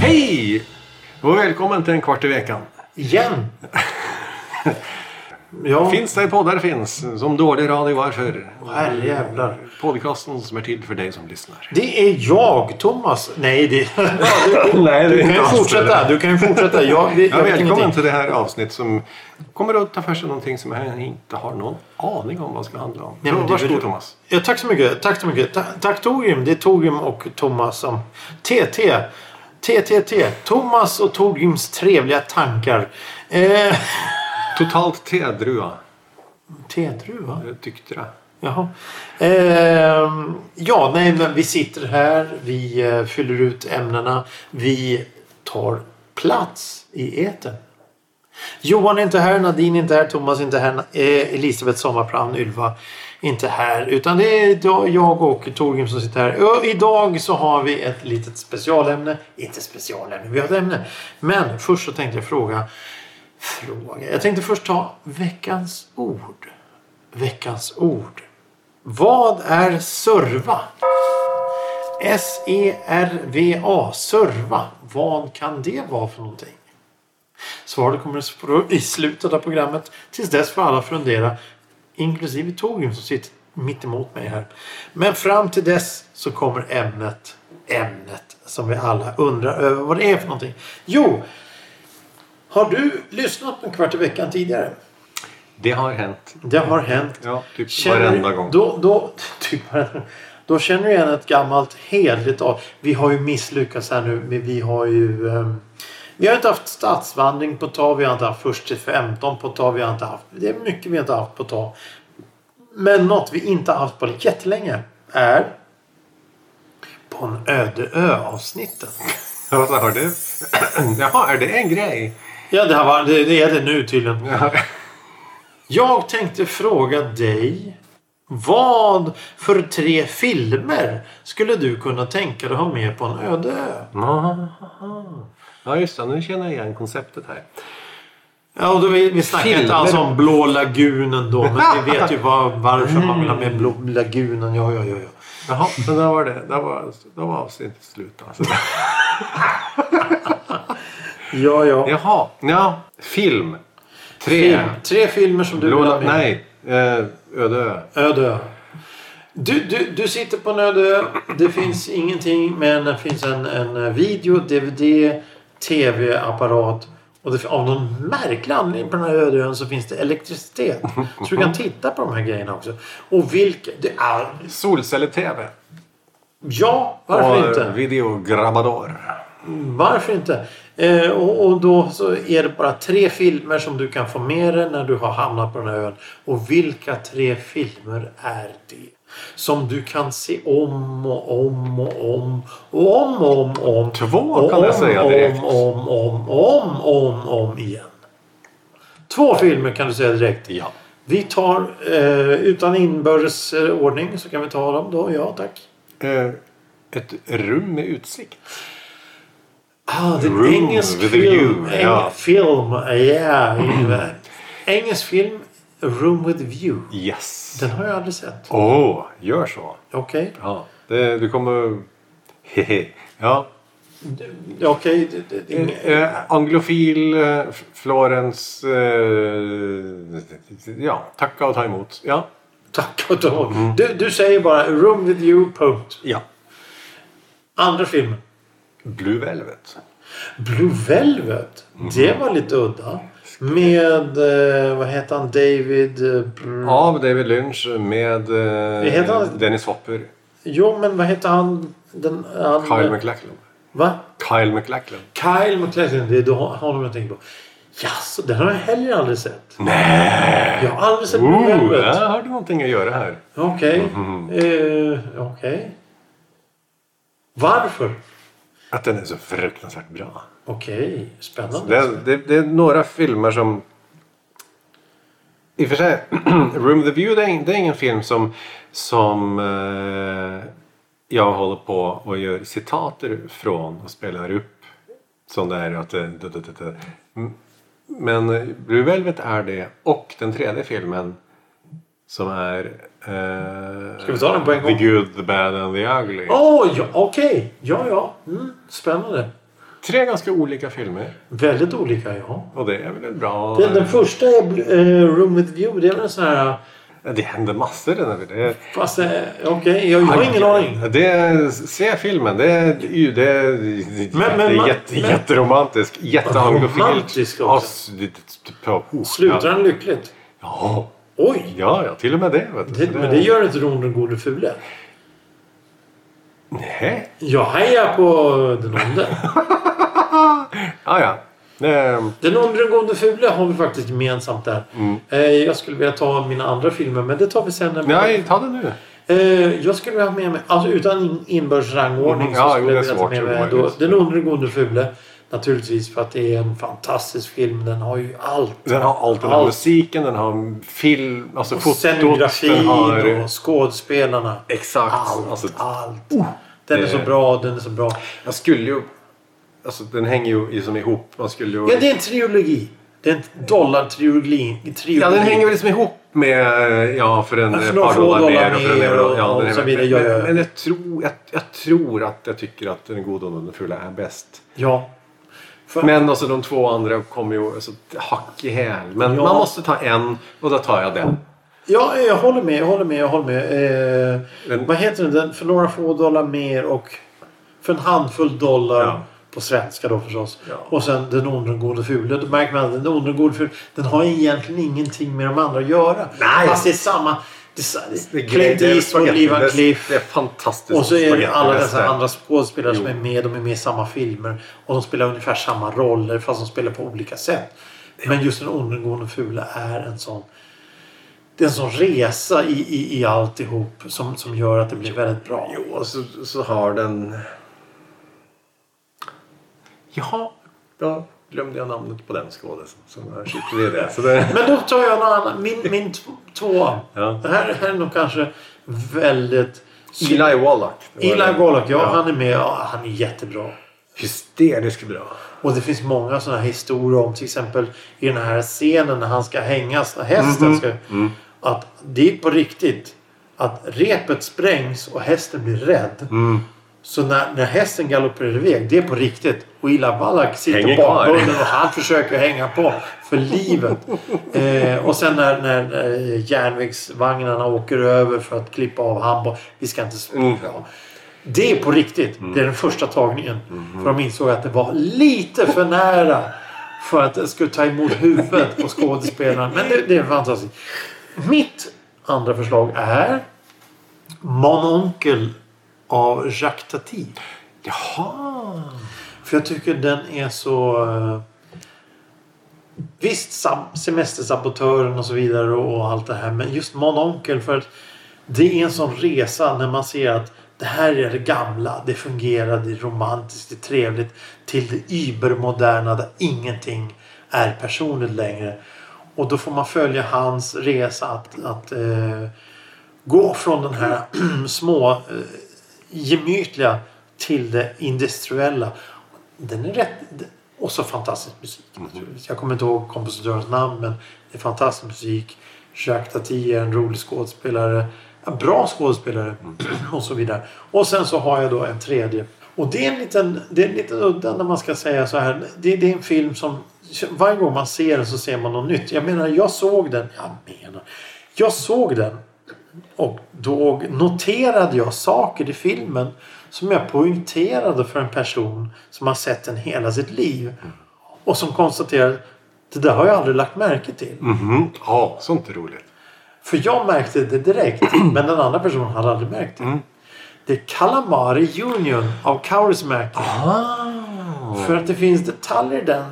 Hej! Och välkommen till en kvart i veckan. Igen! Ja, Finns där poddar finns. Som dålig radio var förr. herrejävlar. Podcasten som är till för dig som lyssnar. Det är jag, Thomas. Nej, det... Nej, du kan ju fortsätta. Du kan ju fortsätta. Jag, det, Ja, jag välkommen till det här avsnitt som kommer att ta för sig någonting som jag inte har någon aning om vad det ska handla om. Nej, men Så, det- varsågod det- Thomas. Ja, tack så mycket. Tack så mycket. Ta, tack Torgrim. Det är Torgrim och Thomas som... TT. TTT. Thomas och Torgrims trevliga tankar. Eh, Totalt tedruva. Jag tyckte det. Jaha. Ehm, ja, nej, men vi sitter här. Vi eh, fyller ut ämnena. Vi tar plats i etern. Johan är inte här, Nadine är inte här, Thomas är inte här, eh, Elisabeth Sommarplan, Ylva inte här. Utan det är jag- jag och Torgrim som sitter här. Och idag så har vi ett litet specialämne. Inte specialämne, vi har ett ämne. Men först så tänkte jag fråga fråga. Jag tänkte först ta veckans ord. Veckans ord. Vad är serva? S-E-R-V-A. Serva. Vad kan det vara för någonting? Svaret kommer i slutet av programmet. Tills dess får alla fundera. Inklusive Torgrim som sitter mitt emot mig här. Men fram till dess så kommer ämnet. Ämnet som vi alla undrar över vad det är för någonting. Jo. Har du lyssnat på en kvart i veckan tidigare? Det har hänt. Det har hänt. Ja, typ Känner- varenda gång. Då, då, typ, då känner du igen ett gammalt hederligt av. Vi har ju misslyckats här nu. men Vi har ju... ehm, vi har inte haft stadsvandring på ett tag. Vi har inte haft först till 15 på ett tag. Vi har inte haft... Det är mycket vi inte haft på ett tag. Men något vi inte har haft på jättelänge är... På en öde ö avsnitten. Vad sa du? Jaha, är det en grej? Ja, det, här var, det, det är det nu tydligen. Ja. Jag tänkte fråga dig. Vad för tre filmer skulle du kunna tänka dig ha med på en öde ö? Ja, just det. Nu känner jag igen konceptet här. Ja, och då vi, vi snackar Filmer. inte alls om Blå lagunen då. Men vi vet ju var, varför man vill ha med Blå lagunen. Ja, ja, ja. ja. Jaha, så där var det. Där var, där var avsnittet slut. Alltså. Ja, ja. Jaha, ja. Film. Tre. Film. Tre filmer som du vill Blå, ha med. nej, eh, Öde. Öde. Du, du, du sitter på en öde. Det finns ingenting men det finns en, en video, DVD, tv-apparat. Och det, av någon märklig anledning på den här öde ön så finns det elektricitet. Så du kan titta på de här grejerna också. Och vilka... Det är, Solceller-TV. ja, varför och inte? Videograbador. Varför inte? Eh, och, och då så är det bara tre filmer som du kan få med dig när du har hamnat på den här ön. Och vilka tre filmer är det? Som du kan se om och om och om och om och om och om. Två kan jag om, säga om, direkt. Om, om, om, om, om igen. Två filmer kan du säga direkt. Ja. Vi tar eh, utan inbördes ordning så kan vi ta dem då. Ja tack. Eh, ett rum med utsikt. Ah, det är engelsk film. view, ja. Eng- Film, ja. engelsk film, A Room with View. Yes. Den har jag aldrig sett. Åh, gör så. Okej. Ja, det, du kommer... Hehe. Ja. Okej. Eh, anglofil, eh, Florens... Eh, ja, tacka och ta emot. Ja. Tack och lov. Du, du säger bara Room with View, punkt. ja. Andra filmen. Blue Velvet. Blue Velvet. Det var lite udda. Med, eh, vad heter han, David... eh, Av David Lynch med heter eh, han? Dennis Hopper. Jo, men vad heter han? Den, han Kyle MacLachlan. Va? Kyle MacLachlan. Kyle MacLachlan, det är honom jag tänker på. Jaså, den har jag heller aldrig sett. Nej! Jag har aldrig sett Blue Ooh, Velvet. jag har du någonting att göra här. Okej. Mhm. Eh, Okej. Varför? Att den är så fruktansvärt bra. Okej, spännande. Det, det, det är några filmer som... I och för sig, Room the View det är, det är ingen film som, som eh, jag håller på och gör citater från och spelar upp. Som det är att det, det, det, det, det. Mm. Men eh, Blue Velvet är det och den tredje filmen som är eh, Ska vi ta den på en gång? The Good, The Bad and The Ugly. Åh, ja, okej. Ja, ja. Mm, spännande. Tre ganska olika filmer. Väldigt olika, ja. Och det är väl en bra... Den, den första är eh, Room with View. Det är väl en sån här... Det händer massor i den här filmen. Det- Fast eh, okej, jag, jag har ingen aning. Det se filmen. Det är, ju- det är, Men- men det man- jätte, men- jätteromantisk. Jätteanglofilt. Romantisk också. Det- det- oh, Slutar den lyckligt? Ja. Oj! Ja, ja, till och med det. Vet du. Det, Så men det gör inte Ron den gode fule. Nej. Jag hejar på den onde. Ja, ja. Det, Den onde den gode fule har vi faktiskt gemensamt där. Mm. Eh, jag skulle vilja ta mina andra filmer, men det tar vi sen. när vi- nej, ta det nu. Eh, jag skulle vilja ha med mig, alltså utan in- inbördes rangordning, Mm, så ja, skulle jo, det jag vilja ta med mig då, Den onde den gode fule. Naturligtvis för att det är en fantastisk film. Den har ju allt. Den har allt. Den har Allt. musiken, den har film, alltså Och fotot. scenografin Den har... och skådespelarna. Exakt. Allt, Alltså, allt. Den är det- så bra, den är så bra. jag skulle ju... Alltså, den hänger ju liksom ihop. Man skulle ju... Ja, det är en trilogi. Det är en dollartrilogi. trilogi. Ja, den hänger väl liksom ihop med ja, för en Ja, för ett några par dollar dollar mer och för en euro. Ja, och den är så vidare. Men, men jag, tror, jag, jag tror att jag tycker att den goda och den fulla är bäst. Ja. För, Men alltså de två andra kommer ju alltså, hack i häl. Men Ja. man måste ta en och då tar jag den. ja, jag håller med. Jag håller med. Jag håller med. Eh, Den- vad heter den? För några få dollar mer och för en handfull dollar. Ja. På svenska då förstås. Ja. Och sen den onde gode fule. Då märker man att den onde gode fule. Den har egentligen ingenting med de andra att göra. Nej. Fast det är samma. Det Clint det är Eastwood, spaghetti. Lee Van Det är- fantastiskt. Och så är det alla dessa andra skådespelare som är med. De är med i samma filmer. Och de spelar ungefär samma roller fast de spelar på olika sätt. Men just den onde, gode, fula är en sån... Det är en sån resa i, i, i alltihop som, som gör att det blir väldigt bra. Jo, och så, så har den... Jaha, då glömde jag namnet på den skådisen. Så där sitter vi i det. Så det... Men då tar jag någon annan. Min, min tvåa. Ja. Det här, här är nog kanske väldigt... Eli Wallach. Eli. Wallach, ja, han är med. Ja, han är jättebra. Hysteriskt bra. Och det finns många sådana här historier om till exempel i den här scenen när han ska hängas, när hästen ska... Att det är på riktigt. Att repet sprängs och hästen blir rädd. Så när, när hästen galopperar iväg, det är på riktigt. Och Ila Wallach sitter bakbunden och han försöker hänga på för livet. Eh, och sen när, när eh, järnvägsvagnarna åker över för att klippa av handboll. Vi ska inte... Mm. Det är på riktigt. Det är den första tagningen. För de insåg att det var lite för nära för att det skulle ta emot huvudet på skådespelaren. Men det, det är fantastiskt. Mitt andra förslag är Mon Oncle av Jacques Tati. Jaha. För jag tycker den är så... eh, Visst, semestersabotören och så vidare och allt det här. Men just Mon Oncle för att det är en sån resa när man ser att det här är det gamla. Det fungerar, det är romantiskt, det är trevligt. Till det übermoderna där ingenting är personligt längre. Och då får man följa hans resa att, att eh, gå från den här små eh, gemytliga till det industriella. Den är rätt... Och så fantastisk musik naturligtvis. Jag kommer inte ihåg kompositörens namn men det är fantastisk musik. Jacques Tati är en rolig skådespelare. En bra skådespelare. Och så vidare. Och sen så har jag då en tredje. Och det är en liten, det är en liten udda när man ska säga så här. Det, det är en film som varje gång man ser den så ser man något nytt. Jag menar jag såg den. Jag menar. Jag såg den och då noterade jag saker i filmen som jag poängterade för en person som har sett den hela sitt liv. Och som konstaterade det där har jag aldrig lagt märke till. Mhm. Ja, sånt är roligt. För jag märkte det direkt men den andra personen hade aldrig märkt det. Det är Calamari Union av Kaurismäki. För att det finns detaljer i den.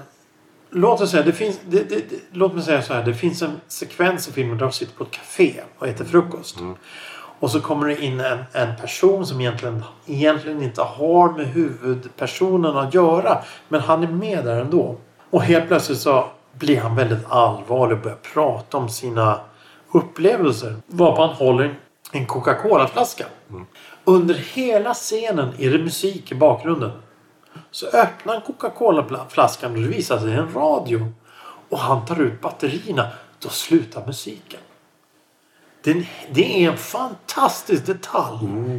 Låt oss säga, det finns, det, det, låt mig säga så här. Det finns en sekvens i filmen där de sitter på ett café och äter frukost. Och så kommer det in en, en person som egentligen, egentligen inte har med huvudpersonen att göra. Men han är med där ändå. Och helt plötsligt så blir han väldigt allvarlig och börjar prata om sina upplevelser. Varpå han håller en Coca-Cola-flaska. Under hela scenen är det musik i bakgrunden. Så öppnar han Coca-Cola-flaskan och det visar sig en radio. Och han tar ut batterierna. Då slutar musiken. Det, det är en fantastisk detalj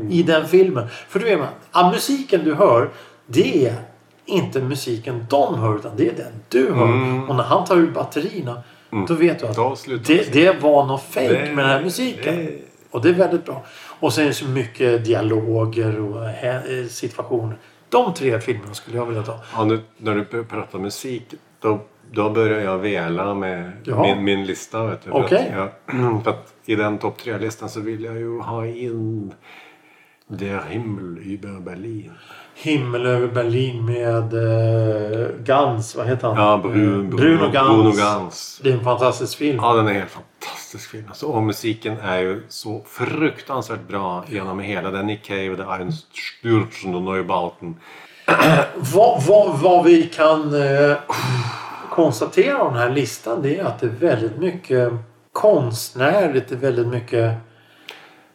i den filmen. För du vet man, ja, musiken du hör det är inte musiken de hör utan det är den du hör. Och när han tar ut batterierna då vet du att det, det var något fake Det- med den här musiken. det- Och det är väldigt bra. Och sen är det så mycket dialoger och eh, situationer. De tre filmerna skulle jag vilja ta. Ja, nu, när du pratar musik då, då börjar jag vela med Jaha. min, min lista. Vet du, För att jag- för att I den topp tre-listan så vill jag ju ha in Der Himmel über Berlin. Himmel över Berlin med eh, Gans. Vad heter han? Ja, Bruno, Eh, Bruno Gans. Bruno Gans. Det är en fantastisk film. Ja, den är helt fantastisk film. Alltså, och musiken är ju så fruktansvärt bra genom hela den. Nick Cave, The Einstürzen och Neubauten. Vad, vad, vad vi kan eh, konstatera av den här listan det är att det är väldigt mycket konstnärligt. Det är väldigt mycket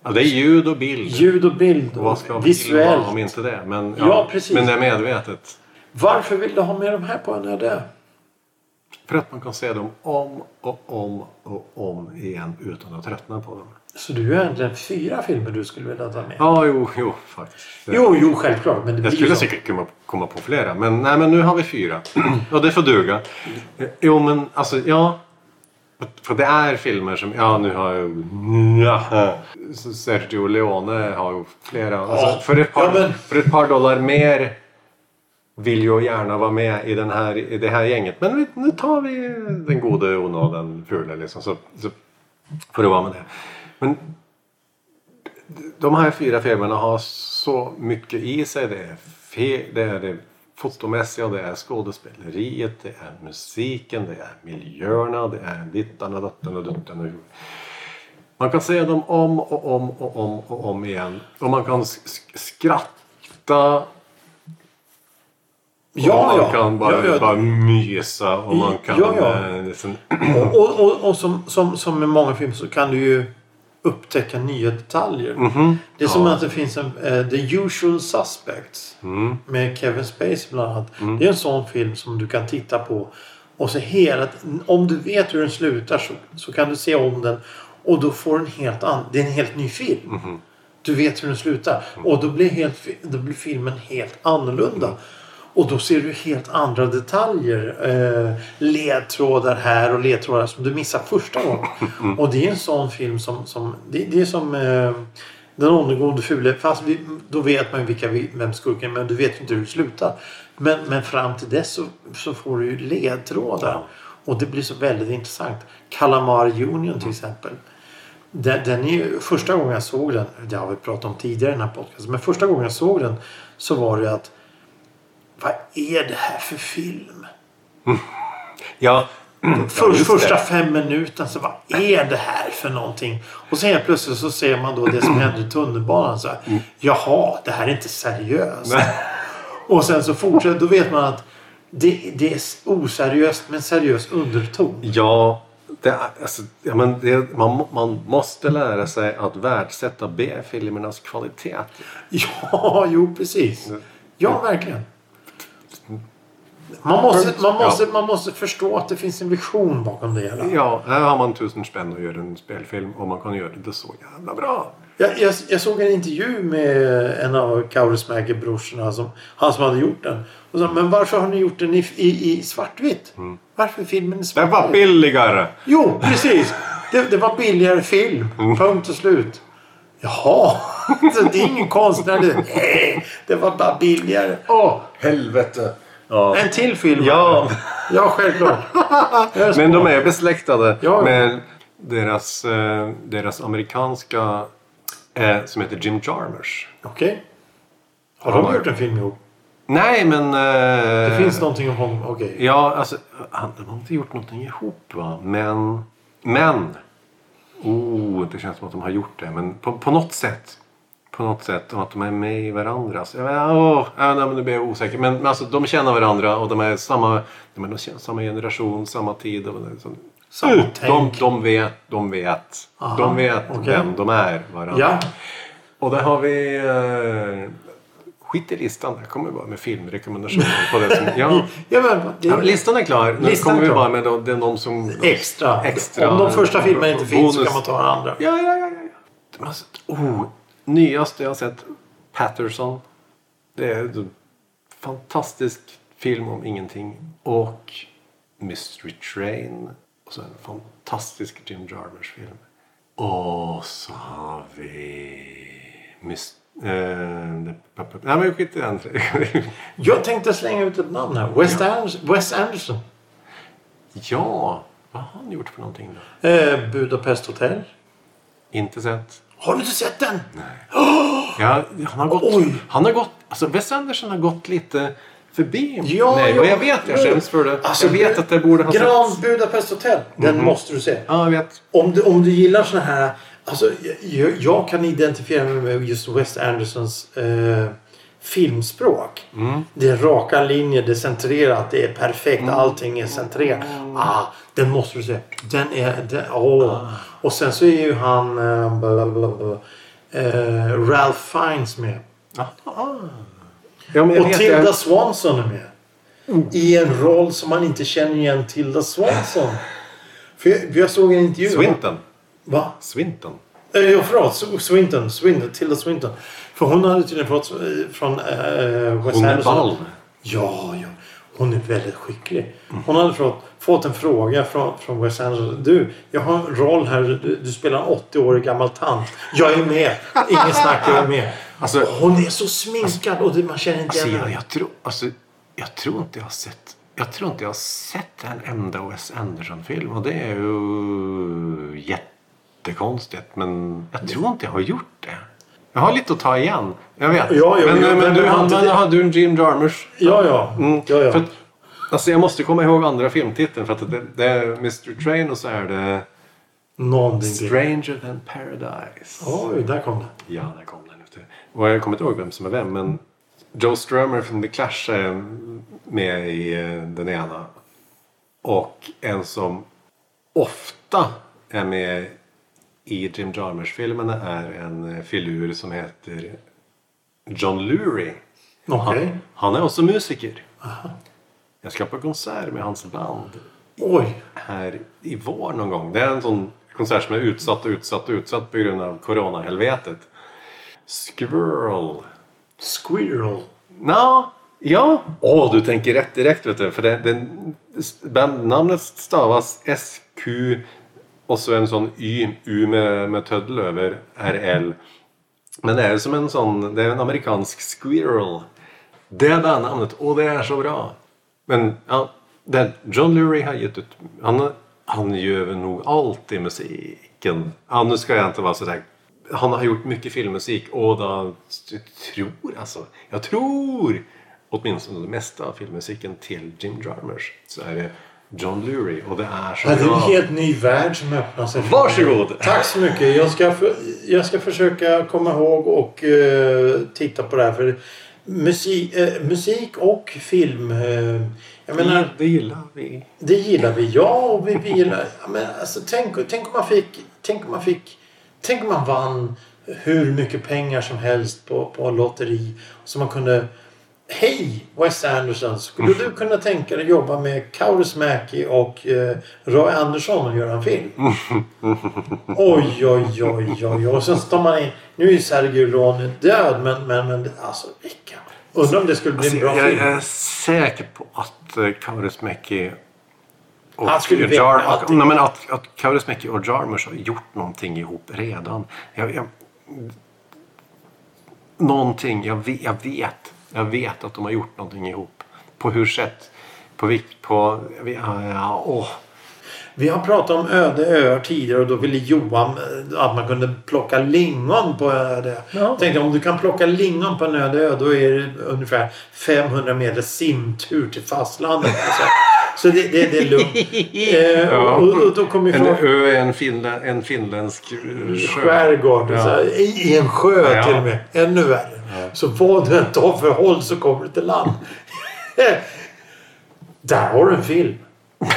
Ja, det är ljud och bild. ljud och bild. Och vad ska visuellt. om inte det? Men, Ja, precis. men det är medvetet. Varför vill du ha med de här på en öde? För att man kan se dem om och om och om igen utan att tröttna på dem. Så du har egentligen fyra filmer du skulle vilja ta med? Ja, jo, jo faktiskt. Jo, jo, självklart. Men det Jag skulle så. säkert kunna komma på flera. Men, nej, men nu har vi fyra. Och det får duga. Jo, men alltså, ja. För det är filmer som, ja nu har jag ja. Sergio Leone har ju flera. Alltså, för, ett par, för ett par dollar mer vill ju gärna vara med i, den här, i det här gänget. Men vi- nu tar vi den gode Ono och den fule liksom. Så, så får det vara med det. Men de här fyra filmerna har så mycket i sig. Det är, fe, det, är det fotomässiga, det är skådespeleriet, det är musiken, det är miljöerna, det är dittan och dattan och duttan. Och man kan säga dem om och om och om och om igen. Och man kan skratta. Ja, man ja. kan bara, Ja, ja. bara mysa och man kan... Ja, ja. eh, liksom, Och, och, och, som, som, som med många filmer så kan du ju upptäcka nya detaljer. Det är som att det finns en eh, The Usual Suspects mm, med Kevin Spacey bland annat. Det är en sån film som du kan titta på och så hela om du vet hur den slutar så, så kan du se om den och då får den helt an, det är en helt ny film. Du vet hur den slutar och då blir, helt, då blir filmen helt annorlunda. Och då ser du helt andra detaljer. Eh, ledtrådar här och ledtrådar som du missar första gången. Och det är en sån film som... som det, det är som eh, Den onde gode fule. Fast vi, då vet man ju vilka, vi- vem skurken är men du vet ju inte hur det slutar. Men, men fram till dess så, så får du ju ledtrådar. Och det blir så väldigt intressant. Calamar Union till exempel. Den, den är ju, första gången jag såg den, det har vi pratat om tidigare i den här podcasten, men första gången jag såg den så var det att vad är det här för film? ja, För, just första fem minuterna så vad är det här för någonting? Och sen helt plötsligt så ser man då det som händer i tunnelbanan. Så här, Jaha, det här är inte seriöst. Och sen så fortsätter, då vet man att det, det är oseriöst men seriös underton. Ja, det, alltså, ja men det, man, man måste lära sig att värdesätta B-filmernas kvalitet. Ja, jo precis. Ja, verkligen. Man måste, man, måste, man måste förstå att det finns en vision bakom det hela. Ja, här har man tusen spänn och gör en spelfilm och man kan göra det så jävla bra. Jag, jag, jag såg en intervju med en av Kaurismäki-brorsorna, som, han som hade gjort den. Och sa, men varför har ni gjort den i, i, i svartvitt? Varför är filmen i Det svartvitt? var billigare! Jo, precis! Det, det var billigare film. Punkt och slut. Jaha, så det är ingen konstnärlig... Nej, det var bara billigare. Åh, helvete! Ja. En till film. Ja. Ja, självklart. Men de är besläktade Ja. med deras, eh, deras amerikanska eh, som heter Jim Jarmusch. Okej. Har Han de har- gjort en film ihop? Nej, men... Eh, Det finns någonting om honom. Okej. Ja, alltså han de har inte gjort någonting ihop va. Men... Men! Oh, det känns som att de har gjort det. Men på, på något sätt. På något sätt. Och att de är med i varandra. Så, jag vet, åh, ja, nej, men nu blir jag osäker. Men, men alltså, de känner varandra och de är samma, de är samma generation, samma tid. Och, så, Samma de, de vet, de vet. Aha, de vet okej. vem de är varandra. Ja. Och där har vi... Eh, skit i listan. Jag kommer bara med filmrekommendationer på det som... Ja. Ja, men, det, Ja, listan är klar. Nu Listan kommer vi bara med de, det är någon som... extra. Extra. Om de första filmerna inte finns så kan man ta den andra. Ja, ja, ja. ja. ja. Alltså, oh, nyaste jag har sett. Patterson. Det är en fantastisk film om ingenting. Och Mystery Train. Och så en fantastisk Jim Jarmusch-film. Och så har vi... Mys- eh, Nej men skit i den. Jag tänkte slänga ut ett namn här. Wes, Anderson. Wes Anderson. ja, vad har han gjort för någonting då? Eh, Budapest Hotel. Inte sett. Har du inte sett den? Ja, han har gått... Oj. Han har gått... Alltså Wes Anderson har gått lite förbi Ja, mig. ja, och jag vet, jag ja. skäms för det. Alltså, jag vet att jag borde ha Grand sett... Budapest Hotel. Den måste du se. Ja, jag vet. Om du, om du gillar såna här... Alltså, jag, jag kan identifiera mig med just Wes Andersons eh, filmspråk. Det är raka linjer, det är centrerat, det är perfekt, allting är centrerat. Ah, den måste du se. Den är... Den, åh. Och sen så är ju han... Eh, bla, bla, bla, eh, Ralph Fiennes med. Ja, men jag Och vet Tilda jag, Swanson är med. I en roll som man inte känner igen Tilda Swanson. För jag, för jag såg en intervju. Swinton. Va? Swinton. Eh, Ja, förlåt. Sw- Swinton. Swinton. Tilda Swinton. För hon hade tydligen fått eh, från uh, Wes Hon är Anderson. ball. Ja, ja. Hon är väldigt skicklig. Hon hade fått, fått en fråga från, från Wes Anderson. Du, jag har en roll här. Du, du spelar en 80-årig gammal tant. Jag är med. Ingen snack, jag är med. Alltså- hon är så sminkad och det, man känner inte Alltså, igen jag, henne. jag, tror, alltså, jag tror inte jag har sett... Jag tror inte jag har sett en enda Wes Anderson-film. Och det är ju jättekonstigt. Men jag tror inte jag har gjort det. Jag har lite att ta igen. Jag vet. Ja, ja, men ja, men, men du, det. har du en Jim Jarmusch? Ja, ja. Mm. ja, ja. För att, alltså jag måste komma ihåg andra filmtiteln. För att det, det är Mr Train och så är det Någonting. Stranger than Paradise. Oj, där kom det. Ja, där kom den. Och jag kommer inte ihåg vem som är vem. Men Joe Strummer från The Clash är med i eh, den ena. Och en som ofta är med i Jim Jarmusch-filmerna är en eh, filur som heter John Lurie. Okej. Han, han är också musiker. Jag ska på konsert med hans band Oj. här i vår någon gång. Det är en sån konsert som är utsatt och utsatt och utsatt på grund av coronahelvetet. Squirrel. Squirrel. Nå, ja. Åh, du tänker rätt direkt vet du. För det, det, bandnamnet stavas SQ och så en sån Y, U med, med töddel över, RL. Men det är som en sån, det är en amerikansk squirrel. Det är bandnamnet och det är så bra. Men ja, det John Lurie har gett ut, han, han gör nog allt i musiken. Ja, nu ska jag inte vara sådär. Han har gjort mycket filmmusik och då, jag tror alltså, jag tror åtminstone det mesta av filmmusiken till Jim Jarmusch så är det John Lurie och det är så Ja, det är en helt ny värld som öppnar sig. Varsågod. Tack så mycket. Jag ska, för, jag ska försöka komma ihåg och eh, titta på det här. För musik, eh, musik och film. eh, jag menar, det gillar vi. det gillar vi. Ja, och vi, vi gillar... Ja, men alltså, tänk, tänk om man fick... Tänk om man fick... Tänk om man vann hur mycket pengar som helst på, på lotteri. Så man kunde... Hej Wes Anderson! Skulle du kunna tänka dig jobba med Kaurismäki och eh, Roy Andersson och göra en film? Oj, oj, oj, oj. Och sen tar man in... Nu är ju Sergej Ron död men, men, men alltså vilka... Undrar om det skulle bli en Alltså, bra jag, film. jag är säker på att uh, Kaurismäki och Han skulle veta allting. nej, men att, att Kaurismäki och Jarmusch har gjort någonting ihop redan. Jag, jag, någonting, jag vet, jag vet. Jag vet att de har gjort någonting ihop. På hur sätt? På vilk, på... Ja, ja, åh. Vi har pratat om öde öar tidigare och då ville Johan att man kunde plocka lingon på öde. Ja. Tänkte om du kan plocka lingon på en öde ö då är det ungefär 500 meter simtur till fastlandet. Så, det, det, det är lugnt. Eh, och, och, och då kommer vi En ö är en, finlä, en finländsk eh, sjö. skärgård. Ja. Så, här, i, I en sjö Ja. till och med. Ännu värre. Så vad du än tar för håll så kommer du till land. Där har du en film.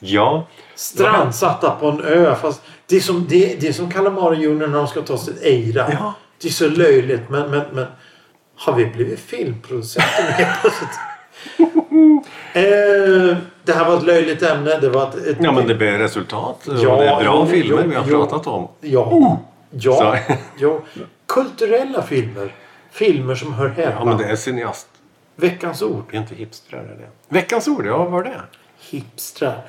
Ja. Strandsatta på en ö. Fast Det är som, det, det är som Calamari Junior när de ska ta sitt Eira. Ja. Det är så löjligt men, men, men har vi blivit filmproducenter helt plötsligt? Eh, det här var ett löjligt ämne. Det var ett, ett, Ja men det blir resultat. Ja, det är bra jo, filmer jo, vi har jo. pratat om. Ja. Ja, Så. ja. Kulturella filmer. Filmer som hör hemma. Ja men det är cineast. Veckans ord. Är inte hipstrar är det. Veckans ord, ja vad var det? Hipstrar.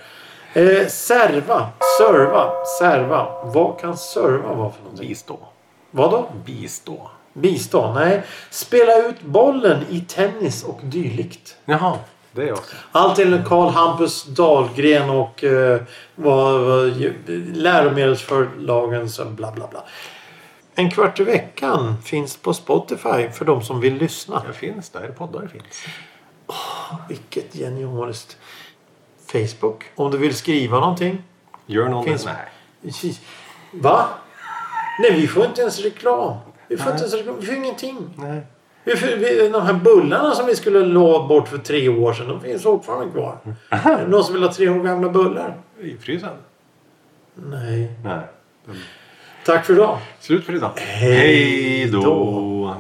Eh, serva. Serva. Serva. Vad kan serva vara för någonting? Bistå. Vad då? Bistå. Bistånd? Nej. Spela ut bollen i tennis och dylikt. Jaha, det är också. Allt enligt Karl Hampus Dahlgren och eh, vad, vad, ju- läromedelsförlagen så bla bla bla. En kvart i veckan finns på Spotify för de som vill lyssna. Det finns där poddar finns. Vilket genialiskt. Facebook. Om du vill skriva någonting. Gör någon Finns- Nej. Va? Nej, vi får inte ens reklam. Vi får inte ens reklam. Vi får ingenting. Nej. De här bullarna som vi skulle lova bort för tre år sedan. De finns fortfarande kvar. Är det någon som vill ha tre år gamla bullar? I frysen? Nej. Nej. Tack för idag. Slut för idag. Hej Hej då.